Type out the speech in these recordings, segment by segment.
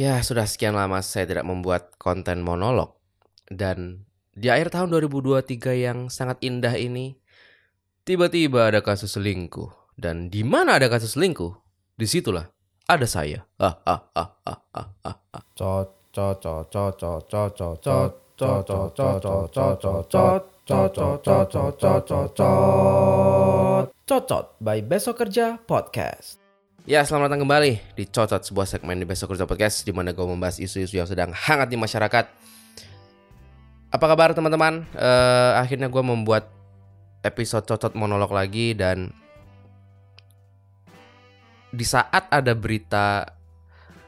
Ya, sudah sekian lama saya tidak membuat konten monolog. Dan di akhir tahun 2023 yang sangat indah ini, tiba-tiba ada kasus selingkuh. Dan di mana ada kasus selingkuh, di situlah ada saya. Ah, ah, ah, ah, ah, ah, ah. Cocot by Besok Kerja Podcast. Ya, selamat datang kembali di Cocot, sebuah segmen di Besok Kerja Podcast di mana gue membahas isu-isu yang sedang hangat di masyarakat. Apa kabar teman-teman? Eh, akhirnya gue membuat episode Cocot monolog lagi dan di saat ada berita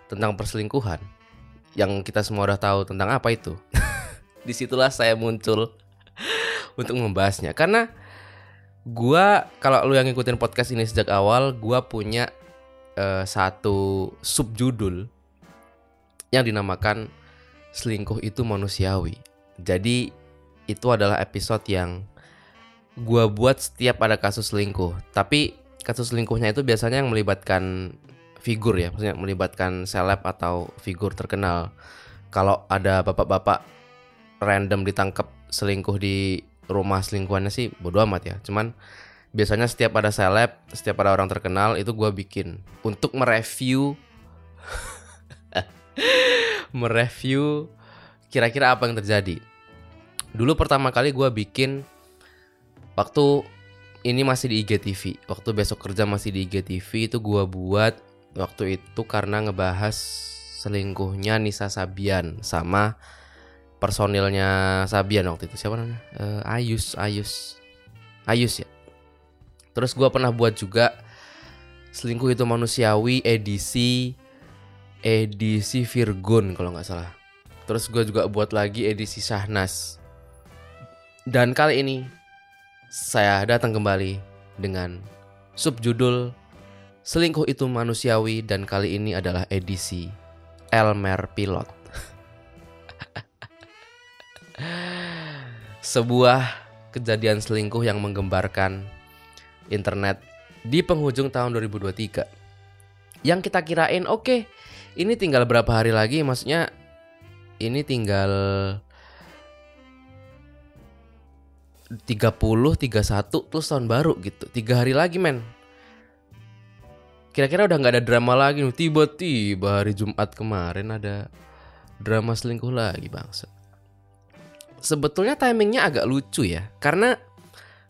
tentang perselingkuhan yang kita semua udah tahu tentang apa itu. Di situlah saya muncul untuk membahasnya karena gua kalau lu yang ngikutin podcast ini sejak awal, gua punya eh, satu subjudul yang dinamakan selingkuh itu manusiawi. Jadi itu adalah episode yang gua buat setiap ada kasus selingkuh. Tapi kasus selingkuhnya itu biasanya yang melibatkan figur ya, maksudnya melibatkan seleb atau figur terkenal. Kalau ada bapak-bapak random ditangkap selingkuh di rumah selingkuhannya sih bodo amat ya. Cuman biasanya setiap ada seleb, setiap ada orang terkenal itu gua bikin untuk mereview mereview kira-kira apa yang terjadi. Dulu pertama kali gua bikin waktu ini masih di IGTV. Waktu besok kerja masih di IGTV itu gua buat waktu itu karena ngebahas selingkuhnya Nisa Sabian sama personilnya Sabian waktu itu siapa namanya? Eh, Ayus, Ayus, Ayus ya. Terus gua pernah buat juga selingkuh itu manusiawi edisi edisi Virgun kalau nggak salah. Terus gue juga buat lagi edisi Syahnas. Dan kali ini saya datang kembali dengan subjudul Selingkuh itu manusiawi dan kali ini adalah edisi Elmer Pilot. Sebuah kejadian selingkuh yang menggembarkan internet di penghujung tahun 2023. Yang kita kirain oke, ini tinggal berapa hari lagi maksudnya ini tinggal 30, 31 terus tahun baru gitu. Tiga hari lagi men. Kira-kira udah nggak ada drama lagi nih. Tiba-tiba hari Jumat kemarin ada drama selingkuh lagi bangsa. Sebetulnya timingnya agak lucu ya. Karena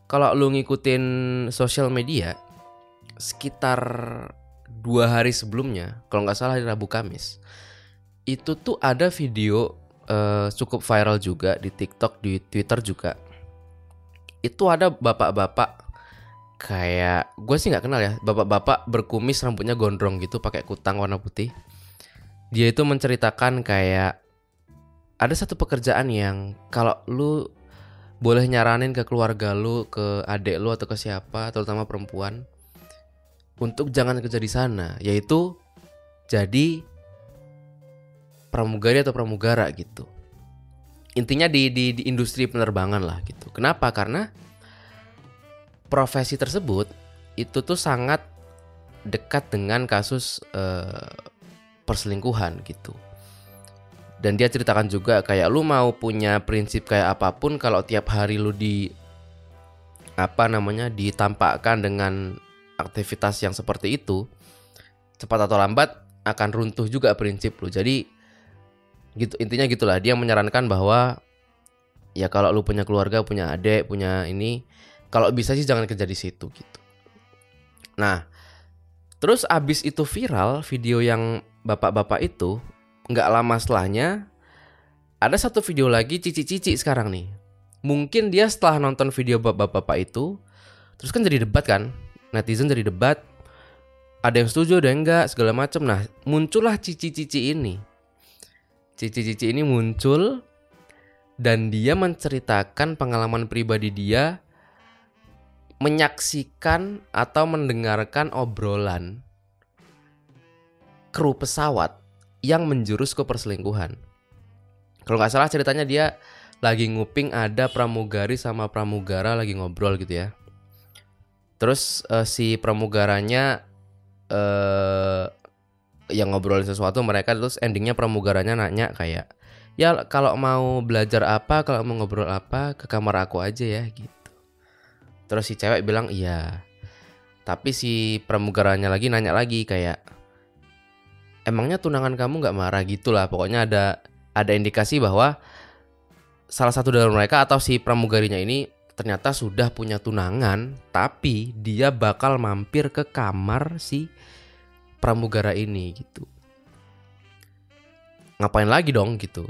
kalau lu ngikutin sosial media sekitar dua hari sebelumnya, kalau nggak salah hari Rabu Kamis, itu tuh ada video eh, cukup viral juga di TikTok, di Twitter juga. Itu ada bapak-bapak kayak gue sih nggak kenal ya, bapak-bapak berkumis rambutnya gondrong gitu, pakai kutang warna putih. Dia itu menceritakan kayak ada satu pekerjaan yang kalau lu boleh nyaranin ke keluarga lu, ke adik lu atau ke siapa, terutama perempuan, untuk jangan kerja di sana, yaitu jadi pramugari atau pramugara gitu. Intinya di, di di industri penerbangan lah gitu. Kenapa? Karena profesi tersebut itu tuh sangat dekat dengan kasus eh, perselingkuhan gitu. Dan dia ceritakan juga kayak lu mau punya prinsip kayak apa pun kalau tiap hari lu di apa namanya ditampakkan dengan aktivitas yang seperti itu cepat atau lambat akan runtuh juga prinsip lu. Jadi gitu intinya gitulah dia menyarankan bahwa ya kalau lu punya keluarga, punya adik, punya ini kalau bisa sih jangan kerja di situ gitu. Nah, terus abis itu viral video yang bapak-bapak itu nggak lama setelahnya ada satu video lagi cici-cici sekarang nih. Mungkin dia setelah nonton video bapak-bapak itu terus kan jadi debat kan. Netizen jadi debat ada yang setuju ada yang enggak segala macam. Nah, muncullah cici-cici ini. Cici-cici ini muncul dan dia menceritakan pengalaman pribadi dia menyaksikan atau mendengarkan obrolan kru pesawat yang menjurus ke perselingkuhan. Kalau nggak salah ceritanya dia lagi nguping ada pramugari sama pramugara lagi ngobrol gitu ya. Terus eh, si pramugaranya eh yang ngobrolin sesuatu mereka terus endingnya pramugaranya nanya kayak ya kalau mau belajar apa kalau mau ngobrol apa ke kamar aku aja ya gitu terus si cewek bilang iya tapi si pramugaranya lagi nanya lagi kayak emangnya tunangan kamu nggak marah gitu lah pokoknya ada ada indikasi bahwa salah satu dari mereka atau si pramugarinya ini ternyata sudah punya tunangan tapi dia bakal mampir ke kamar si pramugara ini gitu. Ngapain lagi dong gitu?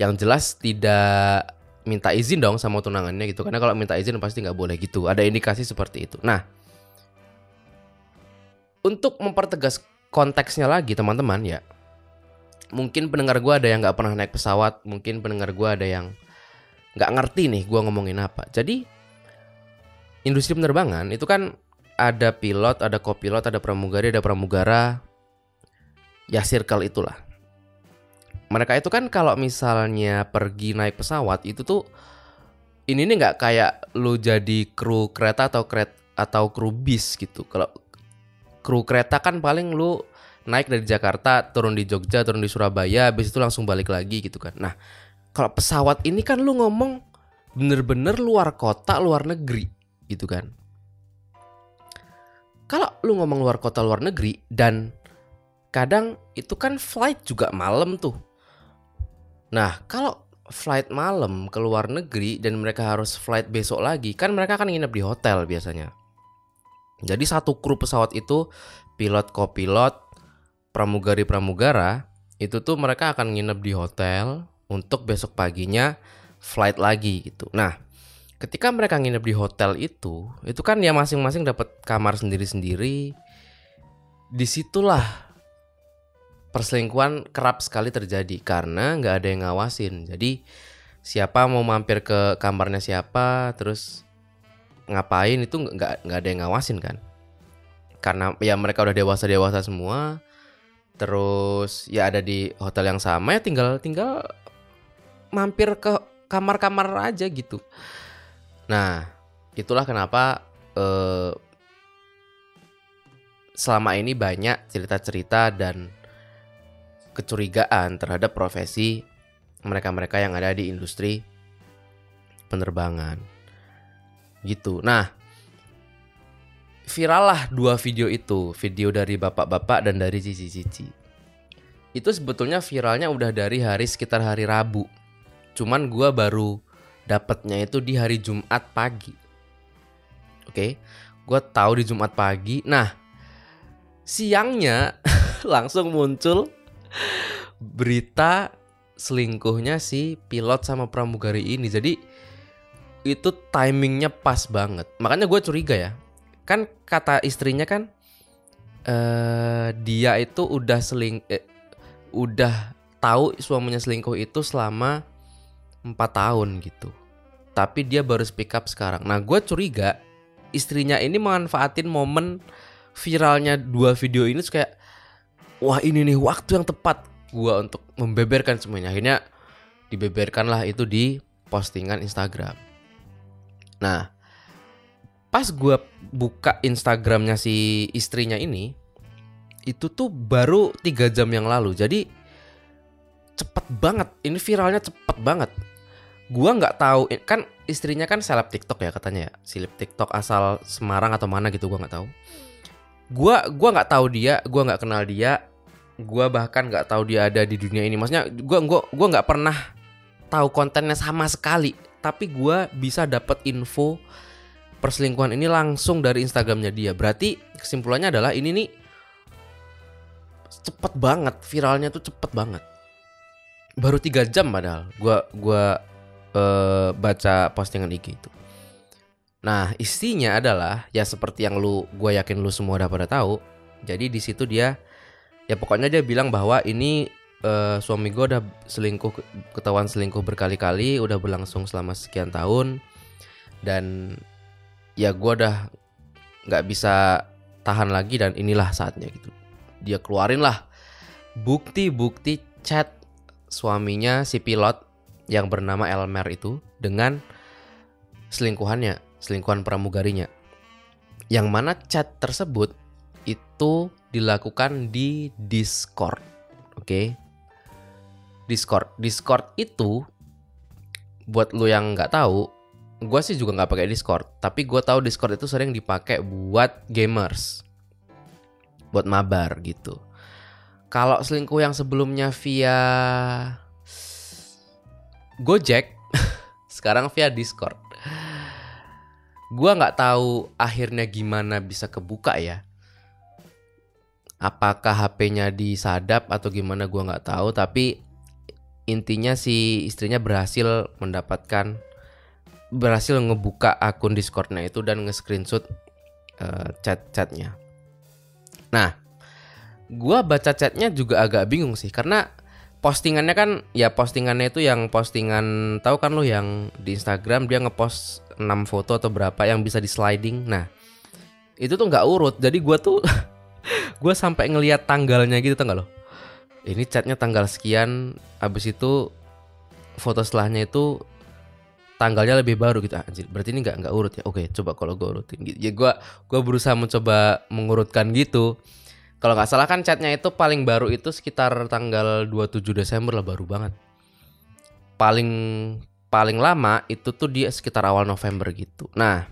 Yang jelas tidak minta izin dong sama tunangannya gitu. Karena kalau minta izin pasti nggak boleh gitu. Ada indikasi seperti itu. Nah untuk mempertegas konteksnya lagi teman-teman ya. Mungkin pendengar gue ada yang nggak pernah naik pesawat mungkin pendengar gue ada yang nggak ngerti nih gue ngomongin apa. Jadi industri penerbangan itu kan ada pilot ada kopilot ada pramugari ada pramugara ya circle itulah. Mereka itu kan kalau misalnya pergi naik pesawat itu tuh ini nih nggak kayak lu jadi kru kereta atau kret atau kru bis gitu. Kalau kru kereta kan paling lu naik dari Jakarta turun di Jogja turun di Surabaya habis itu langsung balik lagi gitu kan. Nah kalau pesawat ini kan lu ngomong bener-bener luar kota luar negeri gitu kan. Kalau lu ngomong luar kota luar negeri dan kadang itu kan flight juga malam tuh. Nah, kalau flight malam ke luar negeri dan mereka harus flight besok lagi, kan mereka akan nginep di hotel biasanya. Jadi satu kru pesawat itu pilot kopilot pramugari pramugara itu tuh mereka akan nginep di hotel untuk besok paginya flight lagi gitu. Nah, ketika mereka nginep di hotel itu, itu kan ya masing-masing dapat kamar sendiri-sendiri. Di situlah perselingkuhan kerap sekali terjadi karena nggak ada yang ngawasin. Jadi siapa mau mampir ke kamarnya siapa, terus ngapain itu nggak nggak ada yang ngawasin kan? Karena ya mereka udah dewasa dewasa semua, terus ya ada di hotel yang sama ya tinggal tinggal mampir ke kamar-kamar aja gitu. Nah itulah kenapa eh, selama ini banyak cerita-cerita dan kecurigaan terhadap profesi mereka-mereka yang ada di industri penerbangan. Gitu. Nah, viral lah dua video itu, video dari bapak-bapak dan dari cici-cici. Itu sebetulnya viralnya udah dari hari sekitar hari Rabu. Cuman gua baru dapatnya itu di hari Jumat pagi. Oke, gua tahu di Jumat pagi. Nah, siangnya langsung muncul berita selingkuhnya si pilot sama pramugari ini. Jadi itu timingnya pas banget. Makanya gue curiga ya. Kan kata istrinya kan eh dia itu udah seling eh, udah tahu suaminya selingkuh itu selama empat tahun gitu. Tapi dia baru speak up sekarang. Nah gue curiga istrinya ini manfaatin momen viralnya dua video ini kayak wah ini nih waktu yang tepat gua untuk membeberkan semuanya. Akhirnya dibeberkanlah itu di postingan Instagram. Nah, pas gua buka Instagramnya si istrinya ini, itu tuh baru tiga jam yang lalu. Jadi cepet banget. Ini viralnya cepet banget. Gua nggak tahu kan istrinya kan seleb TikTok ya katanya ya. Seleb TikTok asal Semarang atau mana gitu gua nggak tahu. Gua gua nggak tahu dia, gua nggak kenal dia gue bahkan nggak tahu dia ada di dunia ini maksudnya gue gua gua nggak pernah tahu kontennya sama sekali tapi gue bisa dapat info perselingkuhan ini langsung dari Instagramnya dia. Berarti kesimpulannya adalah ini nih cepet banget viralnya tuh cepet banget. Baru tiga jam padahal gue gua uh, baca postingan IG itu. Nah isinya adalah ya seperti yang lu gue yakin lu semua udah pada tahu jadi di situ dia ya pokoknya dia bilang bahwa ini uh, suami gue udah selingkuh ketahuan selingkuh berkali-kali udah berlangsung selama sekian tahun dan ya gue udah nggak bisa tahan lagi dan inilah saatnya gitu dia keluarin lah bukti-bukti chat suaminya si pilot yang bernama Elmer itu dengan selingkuhannya selingkuhan pramugarinya yang mana chat tersebut itu dilakukan di Discord. Oke. Discord. Discord itu buat lu yang nggak tahu, gue sih juga nggak pakai Discord. Tapi gue tahu Discord itu sering dipakai buat gamers, buat mabar gitu. Kalau selingkuh yang sebelumnya via Gojek, sekarang via Discord. Gua nggak tahu akhirnya gimana bisa kebuka ya. Apakah HP-nya disadap atau gimana gua nggak tahu, tapi intinya si istrinya berhasil mendapatkan berhasil ngebuka akun Discordnya itu dan nge-screenshot uh, chat-chatnya. Nah, gua baca chatnya juga agak bingung sih karena postingannya kan ya postingannya itu yang postingan tahu kan lo yang di Instagram dia ngepost 6 foto atau berapa yang bisa di sliding. Nah, itu tuh nggak urut. Jadi gua tuh gua sampai ngelihat tanggalnya gitu tanggal lo. Ini chatnya tanggal sekian, abis itu foto setelahnya itu tanggalnya lebih baru gitu. Anjir berarti ini nggak nggak urut ya? Oke coba kalau gue urutin gitu. Ya gue gua berusaha mencoba mengurutkan gitu. Kalau nggak salah kan chatnya itu paling baru itu sekitar tanggal 27 Desember lah baru banget. Paling paling lama itu tuh dia sekitar awal November gitu. Nah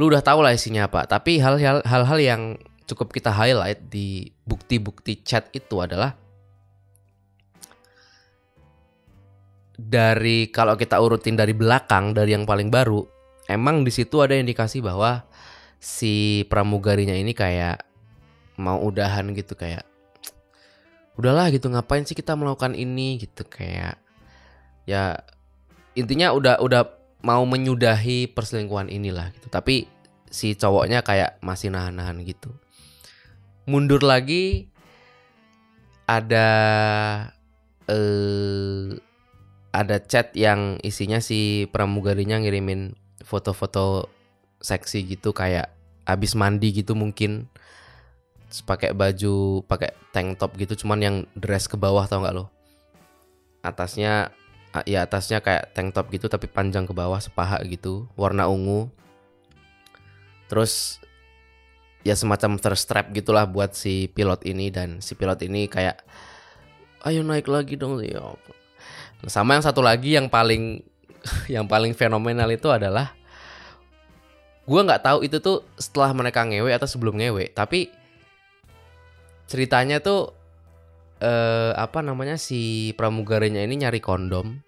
lu udah tahu lah isinya apa tapi hal-hal hal-hal yang cukup kita highlight di bukti-bukti chat itu adalah dari kalau kita urutin dari belakang dari yang paling baru, emang di situ ada indikasi bahwa si pramugarinya ini kayak mau udahan gitu kayak udahlah gitu ngapain sih kita melakukan ini? Gitu kayak ya intinya udah udah mau menyudahi perselingkuhan inilah gitu. Tapi si cowoknya kayak masih nahan-nahan gitu mundur lagi ada eh ada chat yang isinya si pramugarinya ngirimin foto-foto seksi gitu kayak abis mandi gitu mungkin. Pakai baju pakai tank top gitu cuman yang dress ke bawah tau nggak lo? Atasnya ya atasnya kayak tank top gitu tapi panjang ke bawah sepaha gitu warna ungu. Terus ya semacam terstrap gitulah buat si pilot ini dan si pilot ini kayak ayo naik lagi dong. Ya sama yang satu lagi yang paling yang paling fenomenal itu adalah gue nggak tahu itu tuh setelah mereka ngewe atau sebelum ngewe tapi ceritanya tuh eh, apa namanya si pramugaranya ini nyari kondom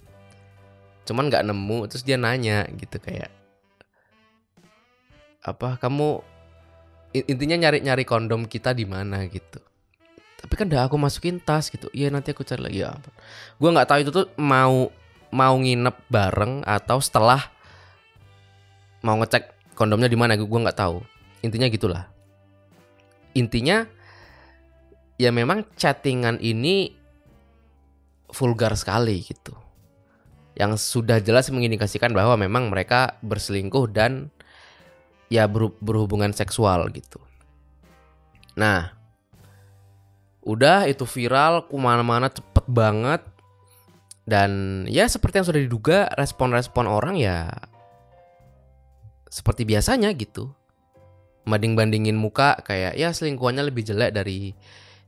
cuman nggak nemu terus dia nanya gitu kayak apa kamu intinya nyari nyari kondom kita di mana gitu. Tapi kan udah aku masukin tas gitu. Iya nanti aku cari lagi. Ya gue nggak tahu itu tuh mau mau nginep bareng atau setelah mau ngecek kondomnya di mana. Gue nggak tahu. Intinya gitulah. Intinya ya memang chattingan ini vulgar sekali gitu. Yang sudah jelas mengindikasikan bahwa memang mereka berselingkuh dan ya berhubungan seksual gitu. Nah udah itu viral ke mana-mana cepet banget. Dan ya seperti yang sudah diduga respon-respon orang ya seperti biasanya gitu. Banding-bandingin muka kayak ya selingkuhannya lebih jelek dari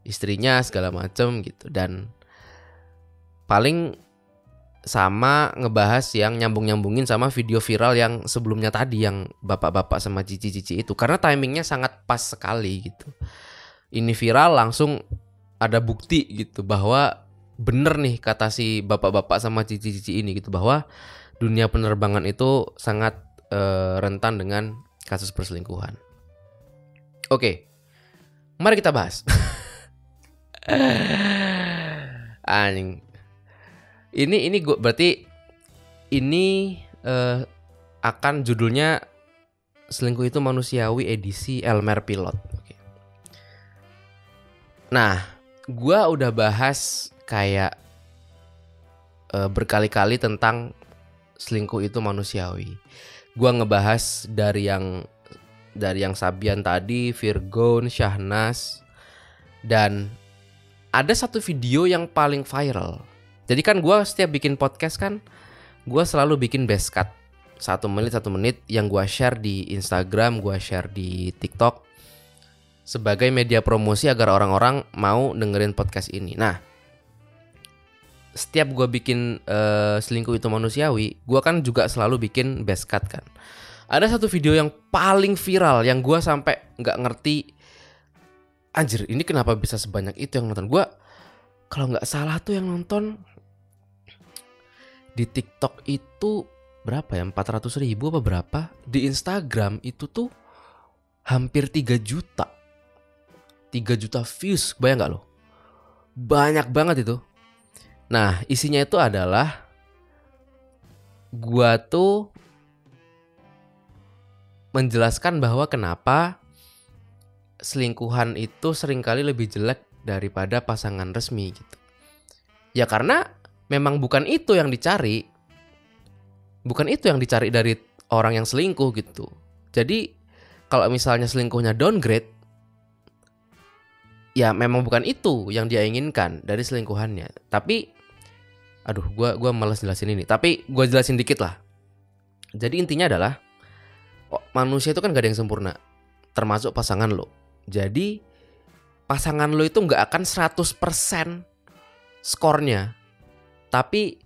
istrinya segala macem gitu. Dan paling sama ngebahas yang nyambung-nyambungin sama video viral yang sebelumnya tadi yang bapak-bapak sama cici-cici itu karena timingnya sangat pas sekali gitu ini viral langsung ada bukti gitu bahwa bener nih kata si bapak-bapak sama cici-cici ini gitu bahwa dunia penerbangan itu sangat uh, rentan dengan kasus perselingkuhan. Oke, mari kita bahas. Anjing. Ini ini gua berarti ini uh, akan judulnya selingkuh itu manusiawi edisi Elmer Pilot. Nah, gue udah bahas kayak uh, berkali-kali tentang selingkuh itu manusiawi. Gue ngebahas dari yang dari yang Sabian tadi, Virgon, Syahnas, dan ada satu video yang paling viral. Jadi kan gue setiap bikin podcast kan, gue selalu bikin best cut satu menit satu menit yang gue share di Instagram, gue share di TikTok sebagai media promosi agar orang-orang mau dengerin podcast ini. Nah, setiap gue bikin eh, selingkuh itu manusiawi, gue kan juga selalu bikin best cut kan. Ada satu video yang paling viral yang gue sampai nggak ngerti, anjir ini kenapa bisa sebanyak itu yang nonton. Gue kalau nggak salah tuh yang nonton di TikTok itu berapa ya? 400 ribu apa berapa? Di Instagram itu tuh hampir 3 juta. 3 juta views bayang nggak lo? Banyak banget itu. Nah isinya itu adalah gua tuh menjelaskan bahwa kenapa selingkuhan itu sering kali lebih jelek daripada pasangan resmi gitu. Ya karena memang bukan itu yang dicari bukan itu yang dicari dari orang yang selingkuh gitu. Jadi kalau misalnya selingkuhnya downgrade, ya memang bukan itu yang dia inginkan dari selingkuhannya. Tapi, aduh, gue gua malas jelasin ini. Tapi gue jelasin dikit lah. Jadi intinya adalah oh, manusia itu kan gak ada yang sempurna, termasuk pasangan lo. Jadi pasangan lo itu nggak akan 100% skornya, tapi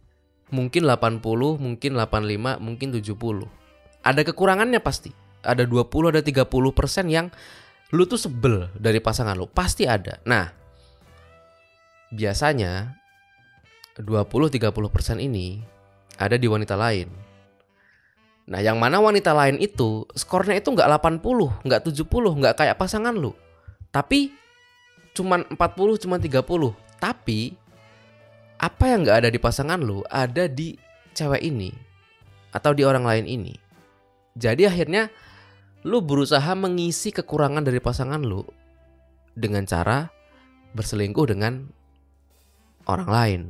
mungkin 80, mungkin 85, mungkin 70. Ada kekurangannya pasti. Ada 20, ada 30 persen yang lu tuh sebel dari pasangan lu. Pasti ada. Nah, biasanya 20-30 persen ini ada di wanita lain. Nah, yang mana wanita lain itu skornya itu nggak 80, nggak 70, nggak kayak pasangan lu. Tapi cuman 40, cuman 30. Tapi apa yang nggak ada di pasangan lu ada di cewek ini atau di orang lain ini. Jadi akhirnya lu berusaha mengisi kekurangan dari pasangan lu dengan cara berselingkuh dengan orang lain.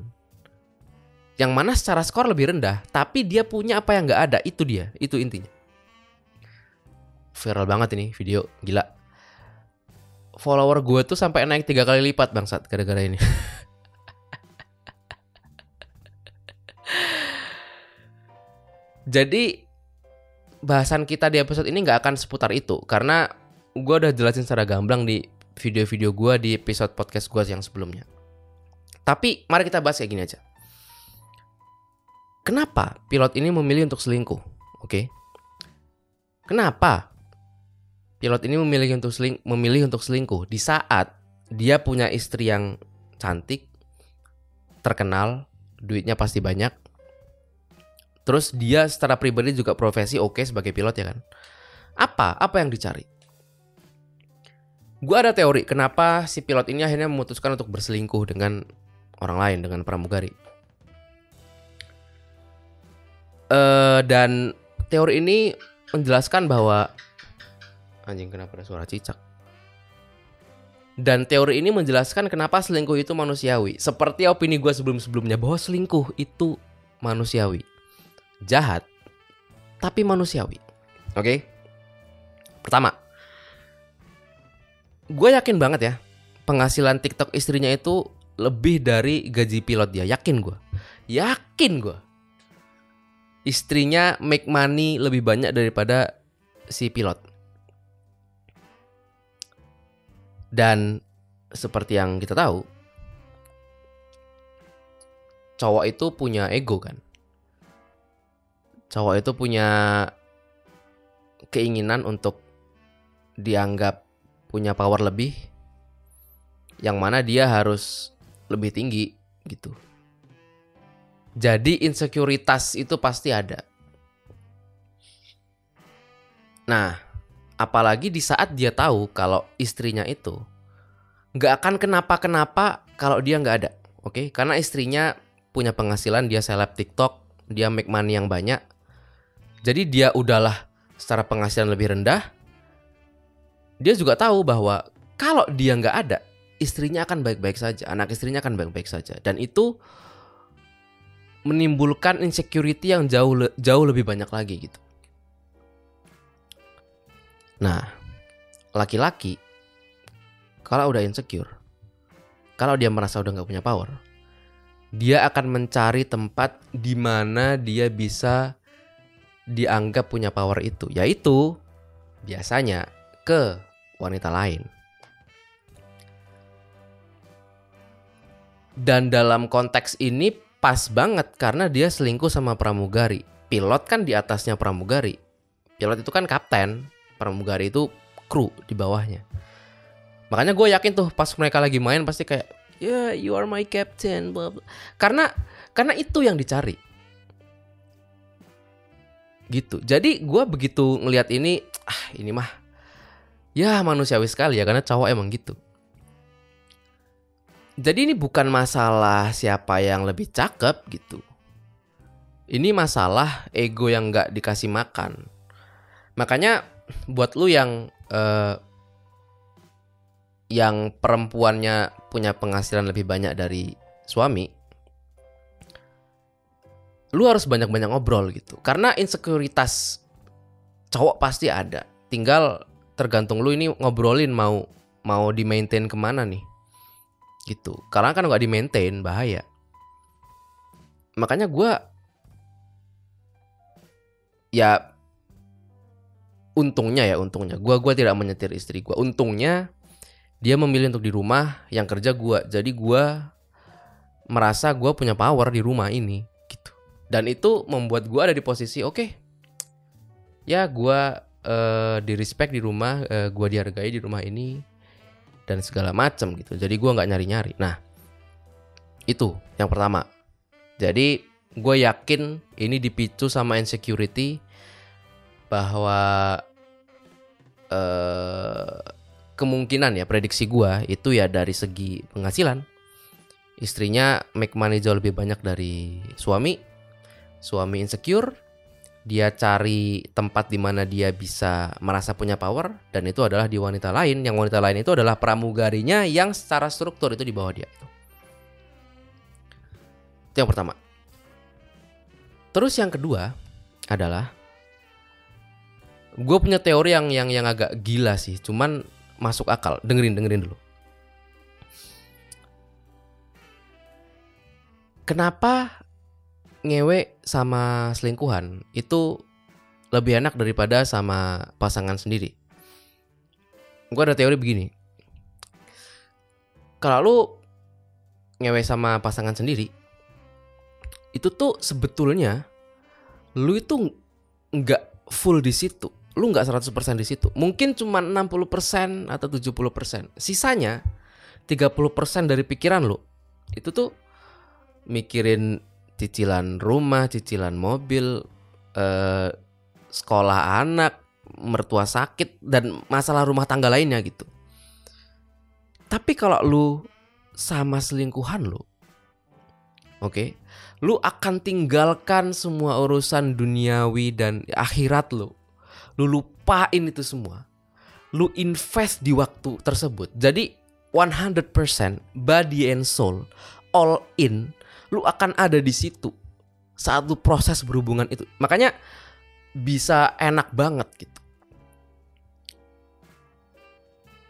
Yang mana secara skor lebih rendah, tapi dia punya apa yang nggak ada, itu dia, itu intinya. Viral banget ini video, gila. Follower gue tuh sampai naik tiga kali lipat bangsat gara-gara ini. Jadi bahasan kita di episode ini nggak akan seputar itu karena gue udah jelasin secara gamblang di video-video gue di episode podcast gue yang sebelumnya. Tapi mari kita bahas kayak gini aja. Kenapa pilot ini memilih untuk selingkuh? Oke. Kenapa pilot ini memilih untuk seling memilih untuk selingkuh di saat dia punya istri yang cantik, terkenal, duitnya pasti banyak, Terus dia secara pribadi juga profesi oke okay sebagai pilot ya kan. Apa? Apa yang dicari? Gue ada teori kenapa si pilot ini akhirnya memutuskan untuk berselingkuh dengan orang lain dengan pramugari. Uh, dan teori ini menjelaskan bahwa anjing kenapa ada suara cicak. Dan teori ini menjelaskan kenapa selingkuh itu manusiawi. Seperti opini gue sebelum-sebelumnya bahwa selingkuh itu manusiawi jahat tapi manusiawi. Oke. Okay? Pertama, gue yakin banget ya penghasilan TikTok istrinya itu lebih dari gaji pilot dia. Yakin gue. Yakin gue. Istrinya make money lebih banyak daripada si pilot. Dan seperti yang kita tahu, cowok itu punya ego kan cowok itu punya keinginan untuk dianggap punya power lebih yang mana dia harus lebih tinggi gitu. Jadi insekuritas itu pasti ada. Nah, apalagi di saat dia tahu kalau istrinya itu nggak akan kenapa-kenapa kalau dia nggak ada, oke? Okay? Karena istrinya punya penghasilan, dia seleb TikTok, dia make money yang banyak, jadi dia udahlah secara penghasilan lebih rendah. Dia juga tahu bahwa kalau dia nggak ada, istrinya akan baik-baik saja, anak istrinya akan baik-baik saja, dan itu menimbulkan insecurity yang jauh jauh lebih banyak lagi gitu. Nah, laki-laki kalau udah insecure, kalau dia merasa udah nggak punya power, dia akan mencari tempat di mana dia bisa dianggap punya power itu, yaitu biasanya ke wanita lain. Dan dalam konteks ini pas banget karena dia selingkuh sama pramugari. Pilot kan di atasnya pramugari. Pilot itu kan kapten, pramugari itu kru di bawahnya. Makanya gue yakin tuh pas mereka lagi main pasti kayak, yeah you are my captain, blah, blah. karena karena itu yang dicari gitu. Jadi gue begitu ngelihat ini ah ini mah ya manusiawi sekali ya karena cowok emang gitu. Jadi ini bukan masalah siapa yang lebih cakep gitu. Ini masalah ego yang nggak dikasih makan. Makanya buat lu yang uh, yang perempuannya punya penghasilan lebih banyak dari suami, lu harus banyak-banyak ngobrol gitu. Karena insekuritas cowok pasti ada. Tinggal tergantung lu ini ngobrolin mau mau di maintain ke mana nih. Gitu. Karena kan nggak di maintain bahaya. Makanya gue ya untungnya ya untungnya. Gue gua tidak menyetir istri gue untungnya dia memilih untuk di rumah yang kerja gue jadi gue merasa gue punya power di rumah ini dan itu membuat gue ada di posisi oke okay, ya gue uh, di respect di rumah uh, eh, gue dihargai di rumah ini dan segala macam gitu. Jadi gue nggak nyari nyari nah itu yang pertama. Jadi gue yakin ini dipicu sama insecurity bahwa uh, kemungkinan ya prediksi gua itu ya dari segi penghasilan. Istrinya make money jauh lebih banyak dari suami suami insecure dia cari tempat di mana dia bisa merasa punya power dan itu adalah di wanita lain yang wanita lain itu adalah pramugarinya yang secara struktur itu di bawah dia itu yang pertama terus yang kedua adalah gue punya teori yang yang yang agak gila sih cuman masuk akal. Dengerin, dengerin dulu. Kenapa ngewe sama selingkuhan itu lebih enak daripada sama pasangan sendiri? Gue ada teori begini. Kalau lu ngewe sama pasangan sendiri, itu tuh sebetulnya lu itu nggak full di situ lu nggak 100% di situ. Mungkin cuma 60% atau 70%. Sisanya 30% dari pikiran lu itu tuh mikirin cicilan rumah, cicilan mobil, eh, sekolah anak, mertua sakit dan masalah rumah tangga lainnya gitu. Tapi kalau lu sama selingkuhan lu, oke, okay, lu akan tinggalkan semua urusan duniawi dan akhirat lu. Lu lupain itu semua. Lu invest di waktu tersebut. Jadi 100% body and soul all in lu akan ada di situ saat lu proses berhubungan itu makanya bisa enak banget gitu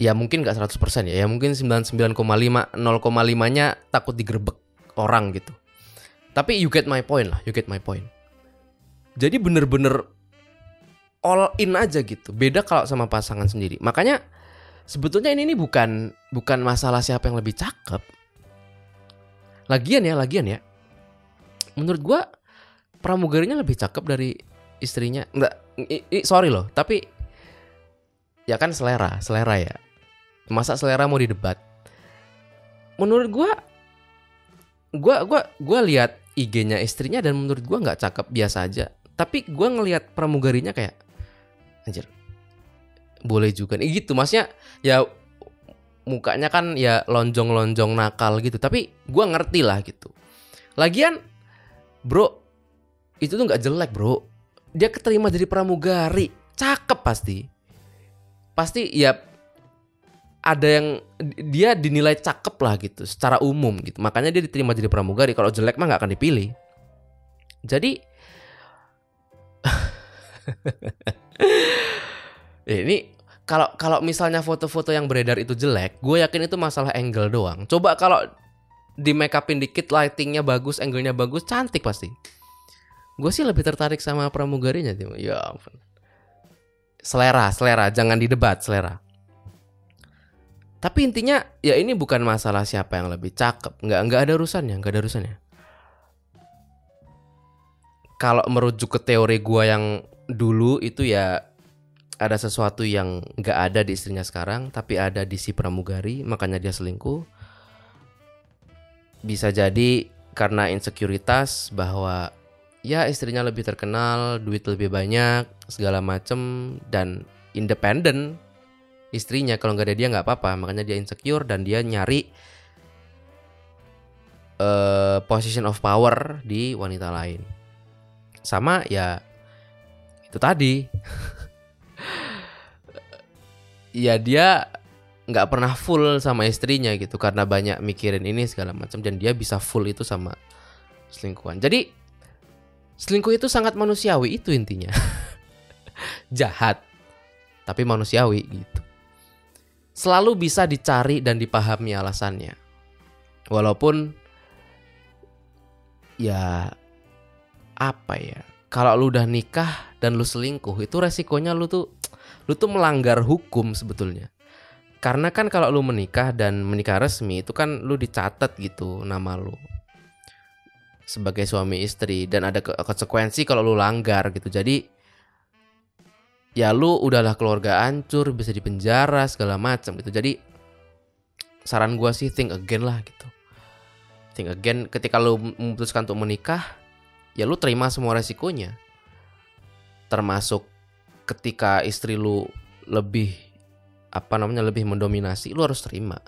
ya mungkin gak 100% ya ya mungkin 99,5 0,5 nya takut digerebek orang gitu tapi you get my point lah you get my point jadi bener-bener all in aja gitu. Beda kalau sama pasangan sendiri. Makanya sebetulnya ini, ini bukan bukan masalah siapa yang lebih cakep. Lagian ya, lagian ya. Menurut gua pramugarinya lebih cakep dari istrinya. Enggak, sorry loh, tapi ya kan selera, selera ya. Masa selera mau didebat? Menurut gua gua gua gua lihat IG-nya istrinya dan menurut gua nggak cakep biasa aja. Tapi gua ngelihat pramugarinya kayak anjir boleh juga nih gitu maksudnya ya mukanya kan ya lonjong-lonjong nakal gitu. Tapi gue ngerti lah gitu. Lagian bro itu tuh nggak jelek bro. Dia keterima jadi pramugari. Cakep pasti. Pasti ya ada yang dia dinilai cakep lah gitu secara umum gitu. Makanya dia diterima jadi pramugari. Kalau jelek mah nggak akan dipilih. Jadi ini kalau kalau misalnya foto-foto yang beredar itu jelek, gue yakin itu masalah angle doang. Coba kalau di make upin dikit, lightingnya bagus, angle-nya bagus, cantik pasti. Gue sih lebih tertarik sama pramugarinya, ya ampun. Selera, selera, jangan didebat, selera. Tapi intinya ya ini bukan masalah siapa yang lebih cakep, nggak nggak ada urusannya, nggak ada urusannya. Kalau merujuk ke teori gua yang dulu itu ya ada sesuatu yang nggak ada di istrinya sekarang, tapi ada di si pramugari, makanya dia selingkuh. Bisa jadi karena insekuritas bahwa ya istrinya lebih terkenal, duit lebih banyak, segala macem dan independen istrinya. Kalau nggak ada dia nggak apa-apa. Makanya dia insecure dan dia nyari uh, position of power di wanita lain. Sama ya itu tadi ya dia nggak pernah full sama istrinya gitu karena banyak mikirin ini segala macam dan dia bisa full itu sama selingkuhan jadi selingkuh itu sangat manusiawi itu intinya jahat tapi manusiawi gitu selalu bisa dicari dan dipahami alasannya. Walaupun ya apa ya? Kalau lu udah nikah dan lu selingkuh itu resikonya lu tuh lu tuh melanggar hukum sebetulnya. Karena kan kalau lu menikah dan menikah resmi itu kan lu dicatat gitu nama lu sebagai suami istri dan ada konsekuensi kalau lu langgar gitu. Jadi ya lu udahlah keluarga hancur bisa dipenjara segala macam gitu jadi saran gue sih think again lah gitu think again ketika lu memutuskan untuk menikah ya lu terima semua resikonya. Termasuk ketika istri lu lebih apa namanya lebih mendominasi lu harus terima.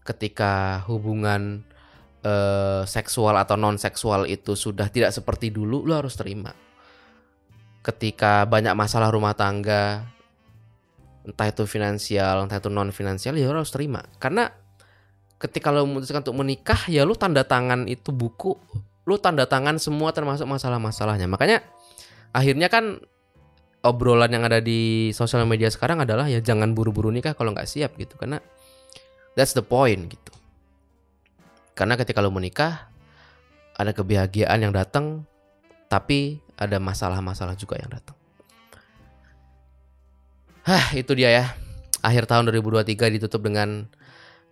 Ketika hubungan eh, seksual atau non seksual itu sudah tidak seperti dulu lu harus terima. Ketika banyak masalah rumah tangga entah itu finansial entah itu non finansial ya lo harus terima. Karena ketika lo memutuskan untuk menikah ya lo tanda tangan itu buku lo tanda tangan semua termasuk masalah-masalahnya makanya akhirnya kan obrolan yang ada di sosial media sekarang adalah ya jangan buru-buru nikah kalau nggak siap gitu karena that's the point gitu karena ketika lo menikah ada kebahagiaan yang datang tapi ada masalah-masalah juga yang datang. Hah, itu dia ya. Akhir tahun 2023 ditutup dengan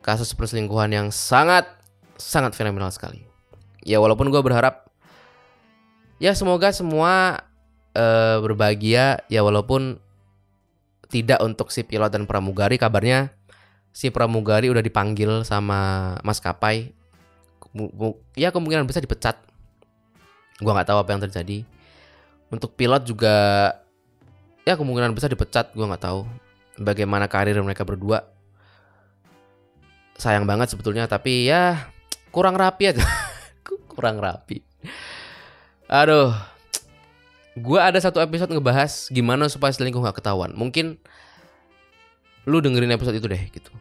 kasus perselingkuhan yang sangat sangat fenomenal sekali. Ya walaupun gue berharap ya semoga semua uh, berbahagia ya walaupun tidak untuk si pilot dan pramugari kabarnya si pramugari udah dipanggil sama maskapai ya kemungkinan bisa dipecat Gua nggak tahu apa yang terjadi. Untuk pilot juga ya kemungkinan besar dipecat. Gua nggak tahu bagaimana karir mereka berdua. Sayang banget sebetulnya, tapi ya kurang rapi aja. kurang rapi. Aduh, gue ada satu episode ngebahas gimana supaya selingkuh gak ketahuan. Mungkin lu dengerin episode itu deh gitu.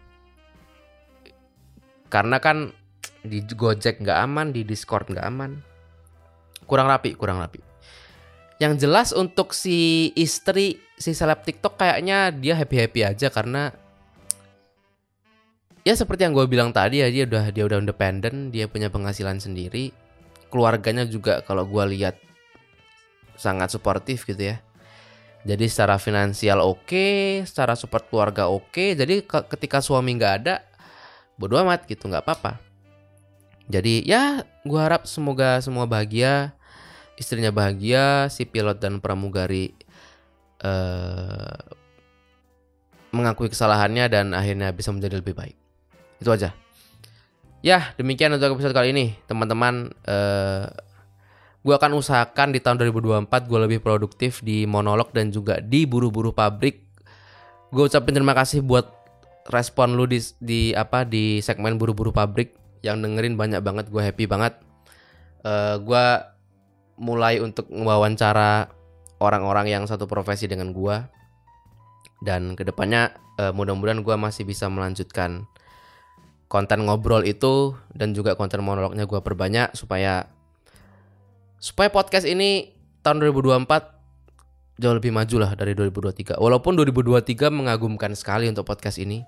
Karena kan di Gojek nggak aman, di Discord nggak aman kurang rapi kurang rapi yang jelas untuk si istri si seleb TikTok kayaknya dia happy happy aja karena ya seperti yang gue bilang tadi ya dia udah dia udah independen dia punya penghasilan sendiri keluarganya juga kalau gue lihat sangat suportif gitu ya jadi secara finansial oke okay, secara support keluarga oke okay. jadi ketika suami nggak ada bodo amat gitu nggak apa-apa jadi ya gue harap semoga semua bahagia, istrinya bahagia, si pilot dan pramugari uh, mengakui kesalahannya dan akhirnya bisa menjadi lebih baik. Itu aja. Ya demikian untuk episode kali ini teman-teman. Uh, gue akan usahakan di tahun 2024 gue lebih produktif di monolog dan juga di buru-buru pabrik. Gue ucapin terima kasih buat respon lu di, di apa di segmen buru-buru pabrik yang dengerin banyak banget gue happy banget uh, eh, gue mulai untuk mewawancara orang-orang yang satu profesi dengan gue dan ke depannya uh, mudah-mudahan gue masih bisa melanjutkan konten ngobrol itu dan juga konten monolognya gue perbanyak supaya supaya podcast ini tahun 2024 jauh lebih maju lah dari 2023 walaupun 2023 mengagumkan sekali untuk podcast ini.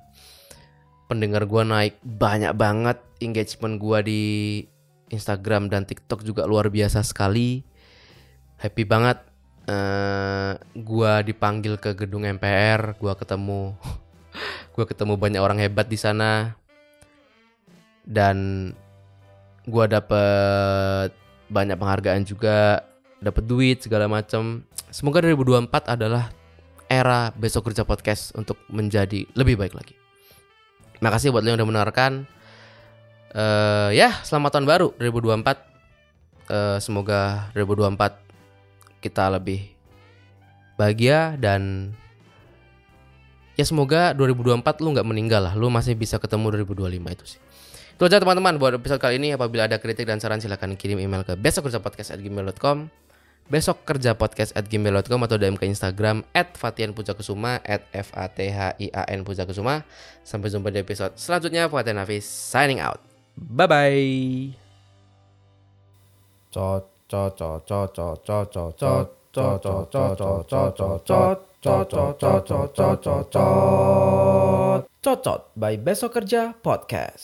Pendengar gue naik banyak banget engagement gue di Instagram dan TikTok juga luar biasa sekali. Happy banget uh, eh, gue dipanggil ke gedung MPR gue ketemu gue ketemu banyak orang hebat di sana dan gue dapet banyak penghargaan juga dapet duit segala macam semoga 2024 adalah era besok kerja podcast untuk menjadi lebih baik lagi. Makasih buat lo yang udah mendengarkan. Eh ya selamat tahun baru 2024 Eh, semoga 2024 kita lebih bahagia dan ya semoga 2024 lu nggak meninggal lah. Lu masih bisa ketemu 2025 itu sih itu aja teman-teman buat episode kali ini apabila ada kritik dan saran silahkan kirim email ke besokkerjapodcast@gmail.com besok kerja podcast at gmail.com atau DM ke Instagram at Fatian Pujakusuma at F A T H I A N Pujakusuma sampai jumpa di episode selanjutnya Fatian Hafiz signing out bye bye Cocot by Besok Kerja Podcast.